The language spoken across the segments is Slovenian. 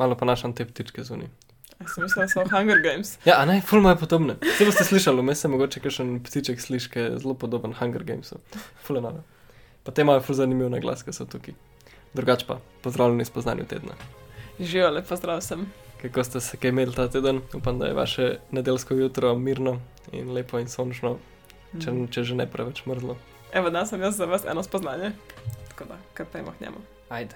malo pa našam te ptičke zunaj. Ja, sem mislila, da so Hunger Games. Ja, a ne, ful imajo podobne. Vse boste slišali, vmes se mogoče kakšen ptiček sliši, ki je zelo podoben Hunger Gamesu. Ful je noro. Pa te imajo ful zanimiv naglas, ki so tukaj. Drugač pa, pozdravljeni s poznanjem tedna. Živijo, lepo zdrav sem. Kako ste se kaj imeli ta teden? Upam, da je vaše nedeljsko jutro mirno in lepo in sončno, če, Mhm. če že ne preveč mrzlo. Evo, danes sem jaz za vas eno spoznanje. Tako da, kar pejmo k njemu. Ajde.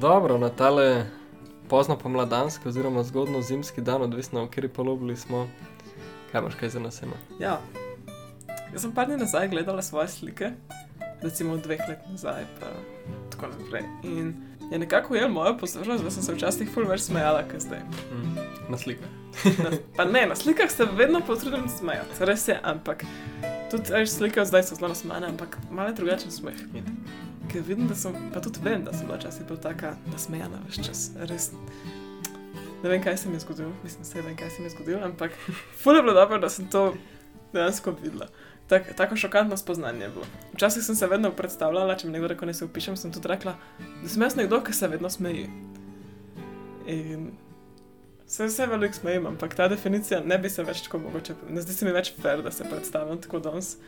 Dobro, na tale pozno pomladanski oziroma zgodno zimski dan, odvisno v kateri polobli smo, kaj imaš kaj za nas ima. Ja. Jaz sem par dni nazaj gledala svoje slike, recimo dveh let nazaj, pa tako naprej. In je nekako ujel mojo pozornost, da sem se včasih ful več smejala, kot zdaj. Mm. Na slikah. Na, pa ne, na slikah se vedno potrudim smejati, res je, ampak tudi slike zdaj so zelo nasmejane, ampak malo drugačen smeh. Ker vidim, da sem, pa tudi vem, da sem bila včasih bolj taka nasmejana več čas. Res. Ne vem, kaj se mi je zgodilo, mislim, da vem, kaj se mi je zgodilo, ampak ful je bilo dobro, da sem to dejansko videla. Tak, tako šokantno spoznanje je bilo. Včasih sem se vedno predstavljala, če mi nekdo reče, da se upišem, sem tudi rekla, da sem jaz nekdo, ki se vedno smeji. In se vse veliko smejim, ampak ta definicija ne bi se več tako mogoče, ne zdi se mi več fair, da se predstavljam tako danes,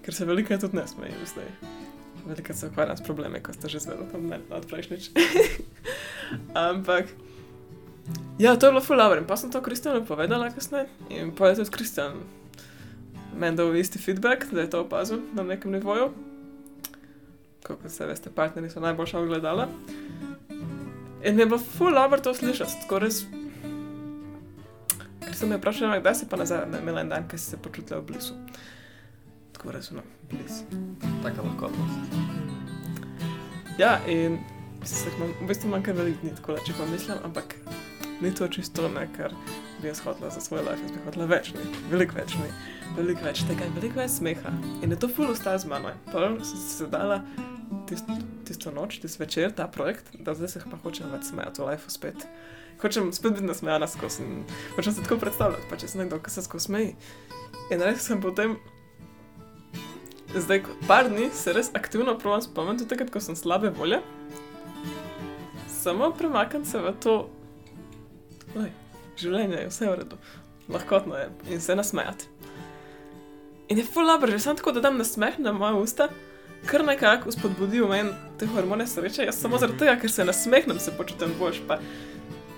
ker se veliko tudi ne smejim zdaj. Veliko se ukvarjam s problemi, ko ste že zvedeli, pa ne od prejšnjič. ampak. Ja, to je bilo ful dobro in pa sem to Kristjanu povedala kasneje in pa je tudi Kristjan meni dal isti feedback, da je to opazil na nekem nivoju. Kot se veste, partnerji so najboljša ogledala. In mi je bilo ful dobro to slišati, tako res. Ker sem jo vprašala, kdaj si pa nazaj imela en dan, ki si se počutila v blizu. Tako res, no, blizu. Taka lahkotnost. Ja, in se, imam, v bistvu manjka veliko dni, tako da če pa mislim, ampak ni to čisto ne, kar bi jaz hotela za svoj life, jaz bi hotela več, ne, veliko več, ne, veliko več tega in veliko več smeha. In je to ful ostalo z mano. Prvo sem si zadala tisto, tisto noč, tisto večer, ta projekt, da zdaj se pa hočem več smejati v life spet. Hočem spet biti nasmejana skozi in hočem se tako predstavljati, pa če sem nekdo, ki se skozi smeji. In res sem potem Zdaj, par dni se res aktivno provam spomniti, tudi takrat, ko sem slabe volje. Samo premaknem se v to, oj, življenje je vse v redu, lahkotno je in se nasmejati. In je fulabr, že sem tako, da dam nasmeh na moja usta, kar nekako spodbudi v meni te hormone sreče. Jaz samo zaradi tega, ker se nasmehnem, se počutim boljš. Pa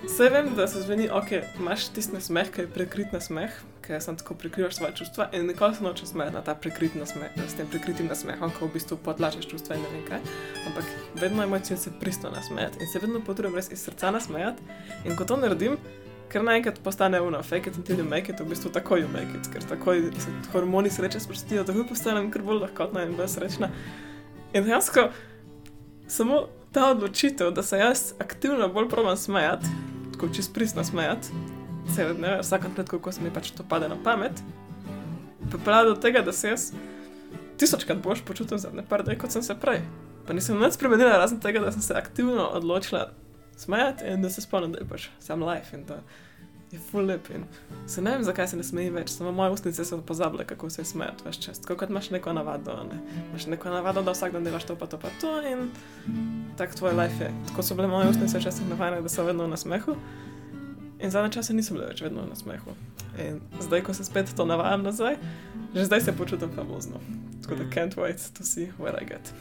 Vse vem, da se zveni, ok, imaš tisti nasmeh, ki je prekrit nasmeh, ki sem tako prikrivaš svoje čustva in nikoli se nočeš smejati na ta prikrit nasmeh, s tem prikritim nasmehom, ko v bistvu potlačeš čustva in ne vem kaj. Ampak vedno je moj cilj se pristno nasmejati in se vedno potrudim res iz srca nasmejati. In ko to naredim, ker naenkrat postane uno, fake it until you make it, v bistvu takoj make it, ker takoj se hormoni sreče sprostijo, takoj postanem kar bolj lahkotna in bolj srečna. In dejansko samo ta odločitev, da se jaz aktivno bolj probam smejati, tako čist pristno smejati, cel dne, vsakem trenutku, ko se mi pač to pade na pamet, pripravlja do tega, da se jaz tisočkrat boš počutil zadnje par dni, kot sem se prej. Pa nisem nič spremenila, razen tega, da sem se aktivno odločila smejati in da se spomnim, da je pač sam life in da je full lep. In se ne vem, zakaj se ne smeji več, samo moje ustnice so pozabile, kako se smejati več čas. Tako kot imaš neko navado, ne? imaš neko navado, da vsak dan delaš to, pa to, pa to in tak tvoj life je. Tako so bile moje ustnice včasih navajene, da so vedno v nasmehu. In zadnje čase niso bile več vedno v nasmehu. In zdaj, ko se spet to navajam nazaj, že zdaj se počutim famozno. Tako da can't wait to see where I get.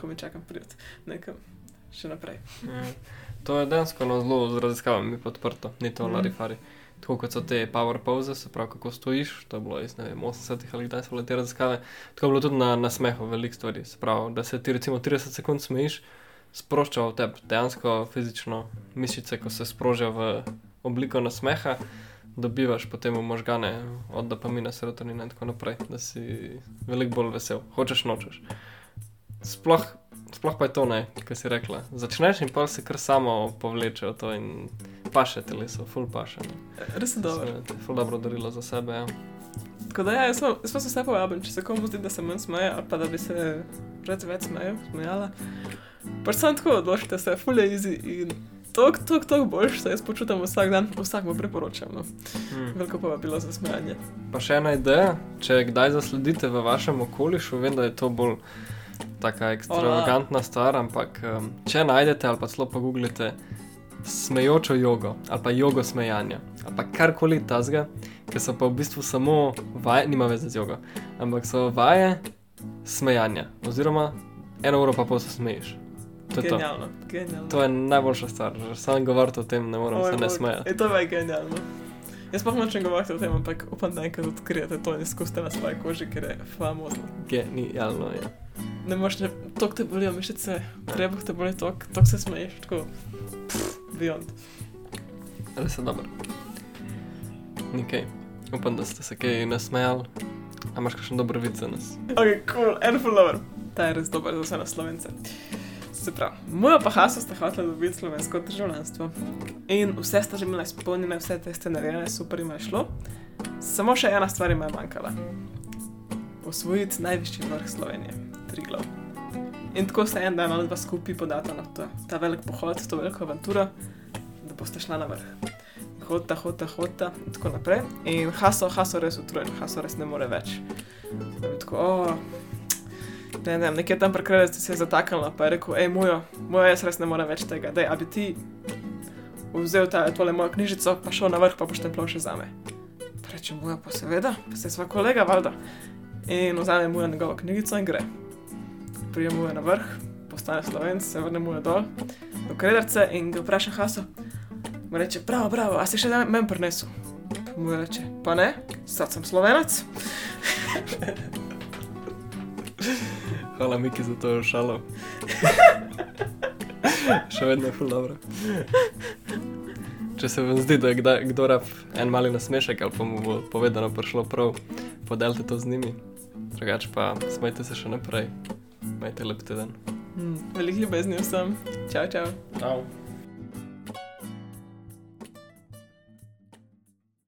Ko mi čakam priti nekam še naprej. To je dejansko no, zelo z raziskavami podprto, ni to mm. larifari. Tako kot so te power pose, se pravi, kako stojiš, to je bilo iz ne vem, 80-ih ali kdaj so bile te raziskave. Tako je bilo tudi na, na smehu veliko stvari. Se pravi, da se ti recimo 30 sekund smejiš, sprošča v tebi dejansko fizično mišice, ko se sprožijo v obliko nasmeha, dobivaš potem v možgane od dopamina, serotonina in tako naprej, da si veliko bolj vesel, hočeš nočeš. Sploh, sploh pa je to ne, kar si rekla. Začneš in pa se kar samo povleče v to in paše teleso, full paše. ne. Res je dobro. Se- Ful dobro darilo za sebe. Ja. Tako da ja, jaz sem jaz sem se vse povabim, če se komu zdi, da se manj smeje, ali pa da bi se rad več smejal, smejala. Pač sem tako odločite se, fulje easy in tok, tok, tok boljš, se jaz počutim vsak dan, vsakmu priporočam. No. Hmm. Veliko pa bilo za smejanje. Pa še ena ideja, če kdaj zasledite v vašem okolišu, vem, da je to bolj taka ekstravagantna stvar, ampak um, če najdete ali pa celo pogooglite smejočo jogo ali pa jogo smejanja ali pa karkoli tazga, ki so pa v bistvu samo vaje, nima veze z jogo, ampak so vaje smejanja, oziroma eno uro pa pol se smeješ. To je to. Genialno, genialno. To je najboljša stvar, že sam govoriti o tem ne morem Oj, se ne smejati. Je to je genialno. Jaz pa nočem govoriti o tem, ampak upam, da enkrat odkrijete to in izkusite na svoji koži, ker je famozno. Genialno je. Ne moreš, tok te bolijo mišice, trebuh te boli tok, tok se smeješ, tako, pff, beyond. Res je dobro. Nikaj. Upam, da ste se kaj nasmejali. A imaš kakšen dober vid za nas? Ok, cool, en follower. Ta je res dober za vse na slovence. Se pravi, moja pa haso sta hotela dobiti slovensko državljanstvo. In vse sta že imela izpolnjene, vse te ste narejene, super jim je šlo. Samo še ena stvar jim je manjkala. Osvojiti najvišji vrh Slovenije, Triglav. In tako se en dan ali dva skupaj podata na to, ta velik pohod, to veliko avanturo, da boste šla na vrh. Hodta, hodta, hodta in tako naprej. In haso, haso res utrujen, haso res ne more več. Da tako, o, ne, ne, nekje tam prekrajec se je zataknila, pa je rekel, hej, mojo, mojo, jaz res ne morem več tega, dej, a bi ti vzel ta, tole mojo knjižico, pa šel na vrh, pa poštempljal še zame. Pa reče, moja, pa seveda, pa se sva kolega, valjda. In vzame mu njegovo knjigico in gre. Prijem mu na vrh, postane slovenc, se vrne mu dol, do kredarce in ga vpraša Haso. Mu reče, bravo, bravo, a si še meni prinesel? Mu reče, pa ne, sad sem slovenac. Hvala, Miki, za to šalo. Še vedno je ful dobro. Če se vam zdi, da je kdaj, kdo rab en mali nasmešek ali pa mu bo povedano prišlo prav, podelite to z njimi. Drugače pa smejte se še naprej. Majte lep teden. Hmm, veliko ljubezni vsem. Čau, čau. Ciao.